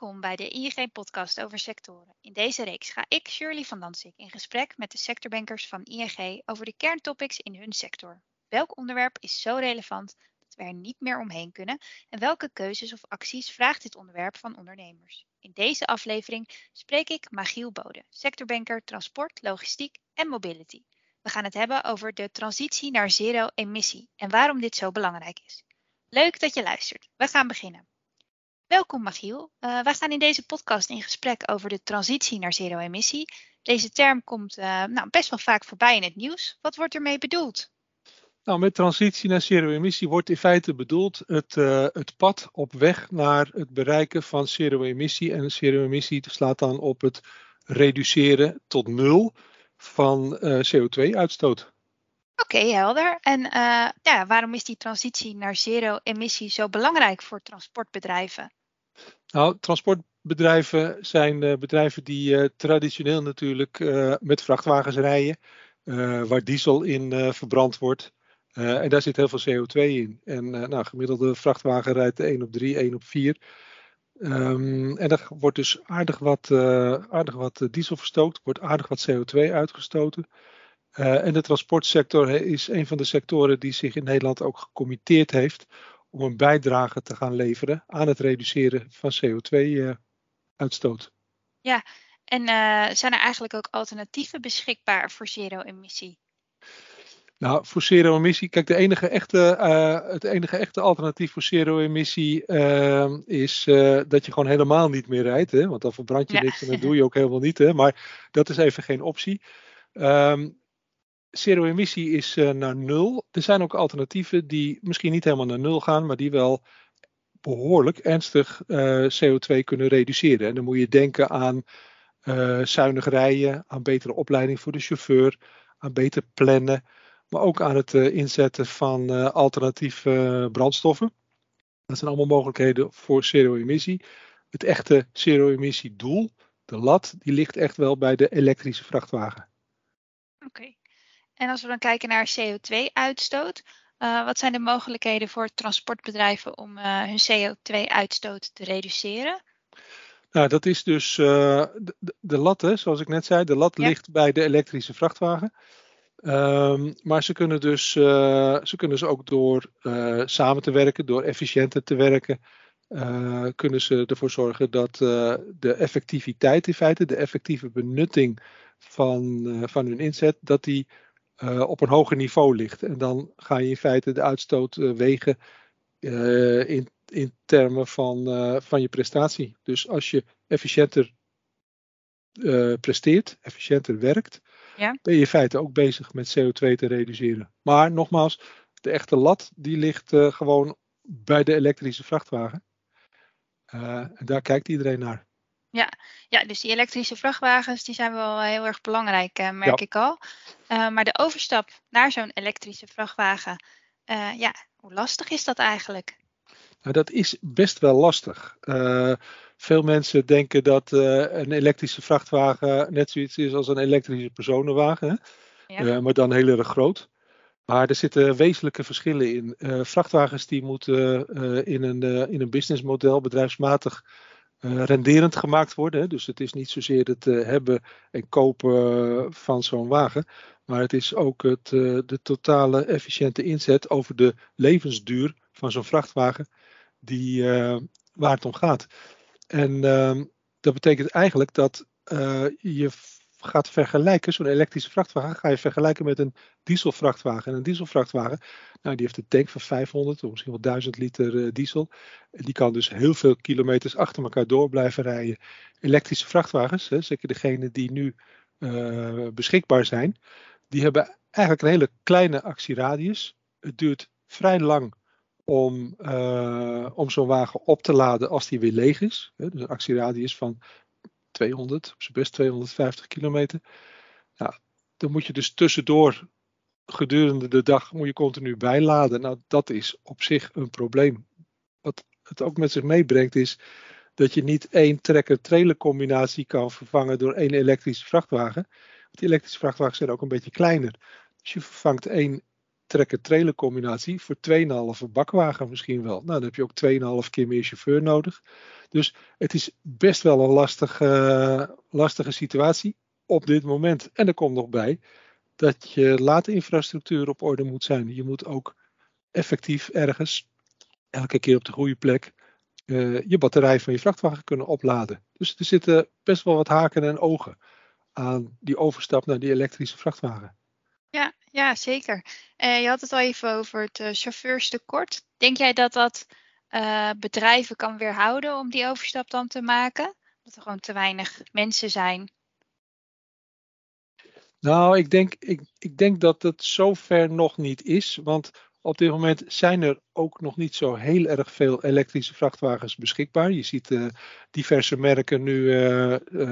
Welkom bij de ING-podcast over sectoren. In deze reeks ga ik, Shirley van Dansik, in gesprek met de sectorbankers van ING over de kerntopics in hun sector. Welk onderwerp is zo relevant dat we er niet meer omheen kunnen en welke keuzes of acties vraagt dit onderwerp van ondernemers? In deze aflevering spreek ik Magiel Bode, sectorbanker transport, logistiek en mobility. We gaan het hebben over de transitie naar zero-emissie en waarom dit zo belangrijk is. Leuk dat je luistert. We gaan beginnen. Welkom Magiel. Uh, wij gaan in deze podcast in gesprek over de transitie naar zero-emissie. Deze term komt uh, nou, best wel vaak voorbij in het nieuws. Wat wordt ermee bedoeld? Nou, met transitie naar zero-emissie wordt in feite bedoeld het, uh, het pad op weg naar het bereiken van zero-emissie. En zero-emissie slaat dan op het reduceren tot nul van CO2-uitstoot. Oké, okay, helder. En ja, waarom is die transitie naar zero-emissie zo belangrijk voor transportbedrijven? Nou, transportbedrijven zijn uh, bedrijven die uh, traditioneel natuurlijk uh, met vrachtwagens rijden, waar diesel in verbrand wordt. en daar zit heel veel CO2 in. En nou, gemiddelde vrachtwagen rijdt 1 op 3, 1 op 4. Um, ehm, en er wordt dus aardig wat, aardig wat diesel verstookt, wordt aardig wat CO2 uitgestoten. en de transportsector is een van de sectoren die zich in Nederland ook gecommitteerd heeft om een bijdrage te gaan leveren aan het reduceren van CO2-uitstoot. Eh, ja, en uh, zijn er eigenlijk ook alternatieven beschikbaar voor zero-emissie? Nou, voor zero-emissie, kijk, de enige echte, uh, het enige echte alternatief voor zero-emissie uh, is dat je gewoon helemaal niet meer rijdt. Hè? Want dan verbrand je ja. niks en dat doe je ook helemaal niet. Hè? Maar dat is even geen optie. Um, Zero-emissie is uh, naar nul. Er zijn ook alternatieven die misschien niet helemaal naar nul gaan, maar die wel behoorlijk ernstig eh, CO2 kunnen reduceren. En dan moet je denken aan uh, zuinig rijden, aan betere opleiding voor de chauffeur, aan beter plannen, maar ook aan het inzetten van alternatieve brandstoffen. Dat zijn allemaal mogelijkheden voor zero-emissie. Het echte zero-emissie doel, de lat, die ligt echt wel bij de elektrische vrachtwagen. Oké. En als we dan kijken naar CO2-uitstoot, uh, eh, wat zijn de mogelijkheden voor transportbedrijven om uh, hun CO2-uitstoot te reduceren? Nou, dat is dus uh, de, de, lat, hè, zoals ik net zei, de lat ja. ligt bij de elektrische vrachtwagen. Um, maar ze kunnen dus ze kunnen dus ook door samen te werken, door efficiënter te werken, kunnen ze ervoor zorgen dat de effectiviteit in feite, de effectieve benutting van, van hun inzet, dat die uh, op een hoger niveau ligt. En dan ga je in feite de uitstoot uh, wegen uh, in, in termen van, van je prestatie. Dus als je efficiënter presteert, efficiënter werkt, ja. ben je in feite ook bezig met CO2 te reduceren. Maar nogmaals, de echte lat die ligt gewoon bij de elektrische vrachtwagen. en daar kijkt iedereen naar. Ja, ja, dus die elektrische vrachtwagens die zijn wel heel erg belangrijk, uh, merk ik al. Uh, maar de overstap naar zo'n elektrische vrachtwagen, uh, ja, hoe lastig is dat eigenlijk? Nou, dat is best wel lastig. veel mensen denken dat een elektrische vrachtwagen net zoiets is als een elektrische personenwagen, ja. maar dan heel erg groot. Maar er zitten wezenlijke verschillen in. vrachtwagens die moeten in, een, in een businessmodel bedrijfsmatig uh, renderend gemaakt worden. Dus het is niet zozeer het uh, hebben en kopen van zo'n wagen. Maar het is ook het, de totale efficiënte inzet over de levensduur van zo'n vrachtwagen die, waar het om gaat. En ehm, dat betekent eigenlijk dat je gaat vergelijken, zo'n elektrische vrachtwagen, ga je vergelijken met een dieselvrachtwagen. En een dieselvrachtwagen, nou, die heeft een tank van 500 of misschien wel 1000 liter uh, diesel. Die kan dus heel veel kilometers achter elkaar door blijven rijden. Elektrische vrachtwagens, hè, zeker degene die nu uh, beschikbaar zijn, die hebben eigenlijk een hele kleine actieradius. Het duurt vrij lang om, uh, om zo'n wagen op te laden als die weer leeg is. Dus een actieradius van 200, op zijn best 250 kilometer. Nou, dan moet je dus tussendoor gedurende de dag moet je continu bijladen. Nou, dat is op zich een probleem. Wat het ook met zich meebrengt is dat je niet één trekker-trailer combinatie kan vervangen door één elektrische vrachtwagen. Die elektrische vrachtwagens zijn ook een beetje kleiner. Dus je vervangt één trekker-trailer combinatie voor 2,5 bakwagen misschien wel. Nou, dan heb je ook 2,5 keer meer chauffeur nodig. Dus het is best wel een lastige, lastige situatie op dit moment. En er komt nog bij dat je laadinfrastructuur op orde moet zijn. Je moet ook effectief ergens, elke keer op de goede plek, uh, je batterij van je vrachtwagen kunnen opladen. Dus er zitten best wel wat haken en ogen aan die overstap naar die elektrische vrachtwagen. Ja, ja zeker. Uh, je had het al even over het uh, chauffeurstekort. Denk jij dat dat bedrijven kan weerhouden om die overstap dan te maken? Dat er gewoon te weinig mensen zijn nou, ik denk, ik, ik denk dat het zover nog niet is. Want op dit moment zijn er ook nog niet zo heel erg veel elektrische vrachtwagens beschikbaar. Je ziet diverse merken nu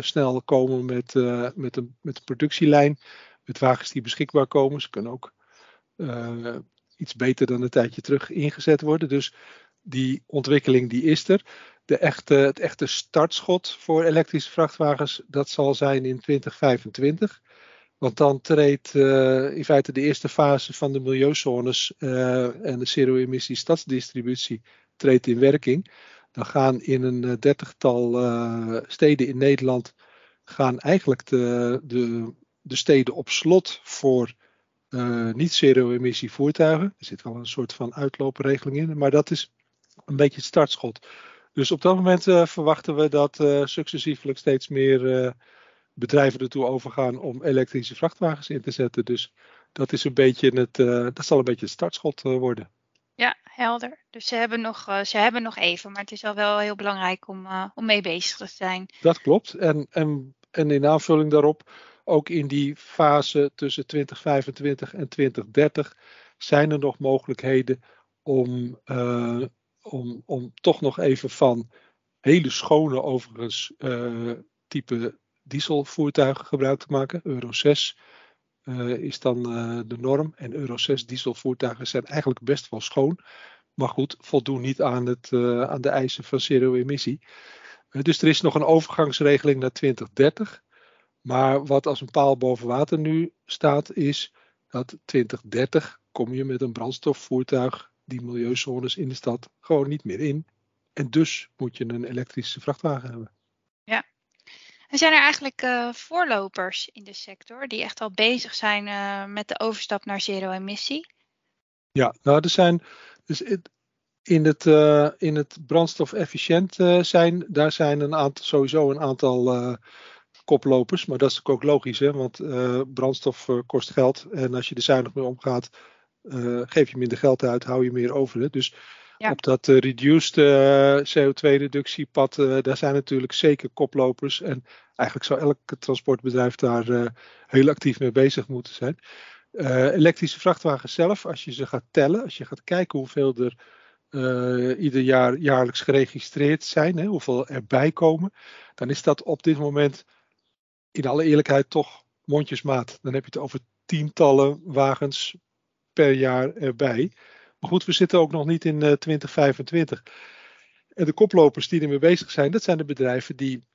snel komen met, met, een, met een productielijn. Met wagens die beschikbaar komen. Ze kunnen ook iets beter dan een tijdje terug ingezet worden. Dus die ontwikkeling die is er. De echte, het echte startschot voor elektrische vrachtwagens, dat zal zijn in 2025. Want dan treedt uh, in feite de eerste fase van de milieuzones uh, en de zero-emissie stadsdistributie treedt in werking. Dan gaan in een dertigtal steden in Nederland gaan eigenlijk de, de, de steden op slot voor niet zero-emissie voertuigen. Er zit wel een soort van uitloopregeling in, maar dat is een beetje het startschot. Dus op dat moment verwachten we dat successievelijk steeds meer bedrijven ertoe overgaan om elektrische vrachtwagens in te zetten. Dus dat, is een beetje het, uh, dat zal een beetje het startschot uh, worden. Ja, helder. Dus ze hebben, nog, uh, ze hebben nog even, maar het is al wel heel belangrijk om, om mee bezig te zijn. Dat klopt. En, en, en in aanvulling daarop, ook in die fase tussen 2025 en 2030 zijn er nog mogelijkheden om, om, om toch nog even van hele schone overigens type dieselvoertuigen gebruik te maken. Euro 6 uh, eh, is dan de norm. En Euro 6 dieselvoertuigen zijn eigenlijk best wel schoon. Maar goed, voldoen niet aan, het, aan de eisen van zero-emissie. dus er is nog een overgangsregeling naar 2030. Maar wat als een paal boven water nu staat, is dat 2030 kom je met een brandstofvoertuig die milieuzones in de stad gewoon niet meer in. En dus moet je een elektrische vrachtwagen hebben. En zijn er eigenlijk uh, voorlopers in de sector die echt al bezig zijn uh, met de overstap naar zero-emissie? Ja, nou er zijn dus in het, uh, in het brandstof-efficiënt zijn, daar zijn een aantal, sowieso een aantal koplopers. Maar dat is ook logisch, hè, want brandstof kost geld. En als je er zuinig mee omgaat, geef je minder geld uit, hou je meer over. Hè. Dus op dat reduced uh, CO2-reductiepad, uh, daar zijn natuurlijk zeker koplopers. En eigenlijk zou elk transportbedrijf daar heel actief mee bezig moeten zijn. elektrische vrachtwagens zelf, als je ze gaat tellen, als je gaat kijken hoeveel er ieder jaar jaarlijks geregistreerd zijn, hè, hoeveel erbij komen, dan is dat op dit moment in alle eerlijkheid toch mondjesmaat. Dan heb je het over tientallen wagens per jaar erbij. Maar goed, we zitten ook nog niet in 2025. Eh, en de koplopers die ermee bezig zijn, dat zijn de bedrijven die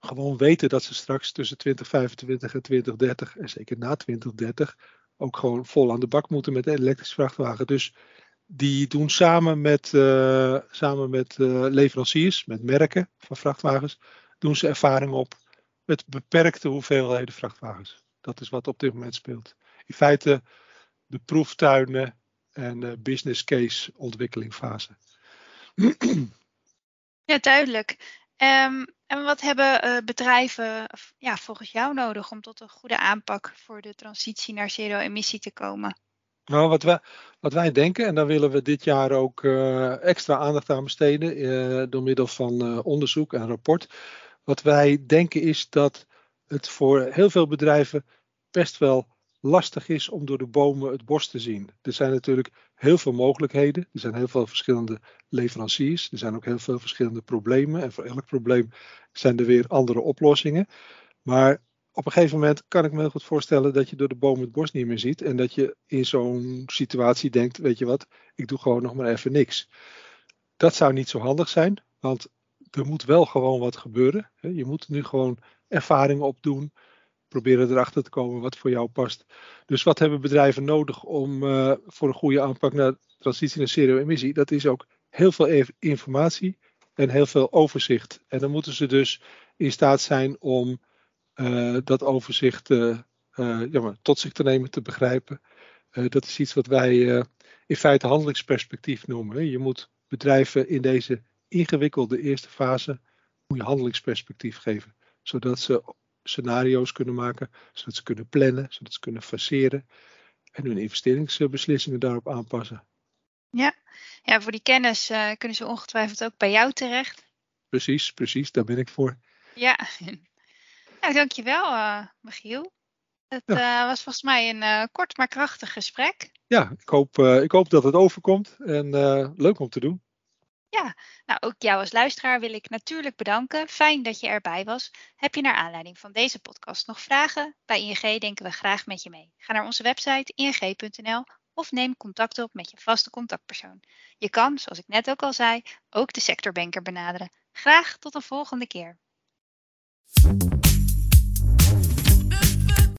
gewoon weten dat ze straks tussen 2025 en 2030, en zeker na 2030, ook gewoon vol aan de bak moeten met een elektrische vrachtwagen. Dus die doen samen met, uh, samen met uh, leveranciers, met merken van vrachtwagens, doen ze ervaring op met beperkte hoeveelheden vrachtwagens. Dat is wat op dit moment speelt. In feite de proeftuinen en business case ontwikkelingfase. Ja, duidelijk. Um, en wat hebben uh, bedrijven ja, volgens jou nodig om tot een goede aanpak voor de transitie naar zero-emissie te komen? Nou, wat wij, wat wij denken, en daar willen we dit jaar ook uh, extra aandacht aan besteden uh, door middel van onderzoek en rapport. Wat wij denken is dat het voor heel veel bedrijven best wel lastig is om door de bomen het bos te zien. Er zijn natuurlijk heel veel mogelijkheden. Er zijn heel veel verschillende leveranciers. Er zijn ook heel veel verschillende problemen. En voor elk probleem zijn er weer andere oplossingen. Maar op een gegeven moment kan ik me heel goed voorstellen dat je door de bomen het bos niet meer ziet. En dat je in zo'n situatie denkt, weet je wat, ik doe gewoon nog maar even niks. Dat zou niet zo handig zijn, want er moet wel gewoon wat gebeuren. Je moet nu gewoon ervaring opdoen proberen erachter te komen wat voor jou past. Dus wat hebben bedrijven nodig om voor een goede aanpak naar transitie naar zero-emissie? Dat is ook heel veel informatie en heel veel overzicht. En dan moeten ze dus in staat zijn om dat overzicht ja, maar, tot zich te nemen, te begrijpen. dat is iets wat wij in feite handelingsperspectief noemen. Je moet bedrijven in deze ingewikkelde eerste fase moet je handelingsperspectief geven. Zodat ze scenario's kunnen maken, zodat ze kunnen plannen, zodat ze kunnen faceren en hun investeringsbeslissingen daarop aanpassen. Ja, ja voor die kennis uh, kunnen ze ongetwijfeld ook bij jou terecht. Precies, precies, daar ben ik voor. Ja, nou, dankjewel uh, Michiel. Het uh, was volgens mij een kort maar krachtig gesprek. Ja, ik hoop, ik hoop dat het overkomt en leuk om te doen. Ja, nou ook jou als luisteraar wil ik natuurlijk bedanken. Fijn dat je erbij was. Heb je naar aanleiding van deze podcast nog vragen? Bij ING denken we graag met je mee. Ga naar onze website ing.nl of neem contact op met je vaste contactpersoon. Je kan, zoals ik net ook al zei, ook de sectorbanker benaderen. Graag tot een volgende keer.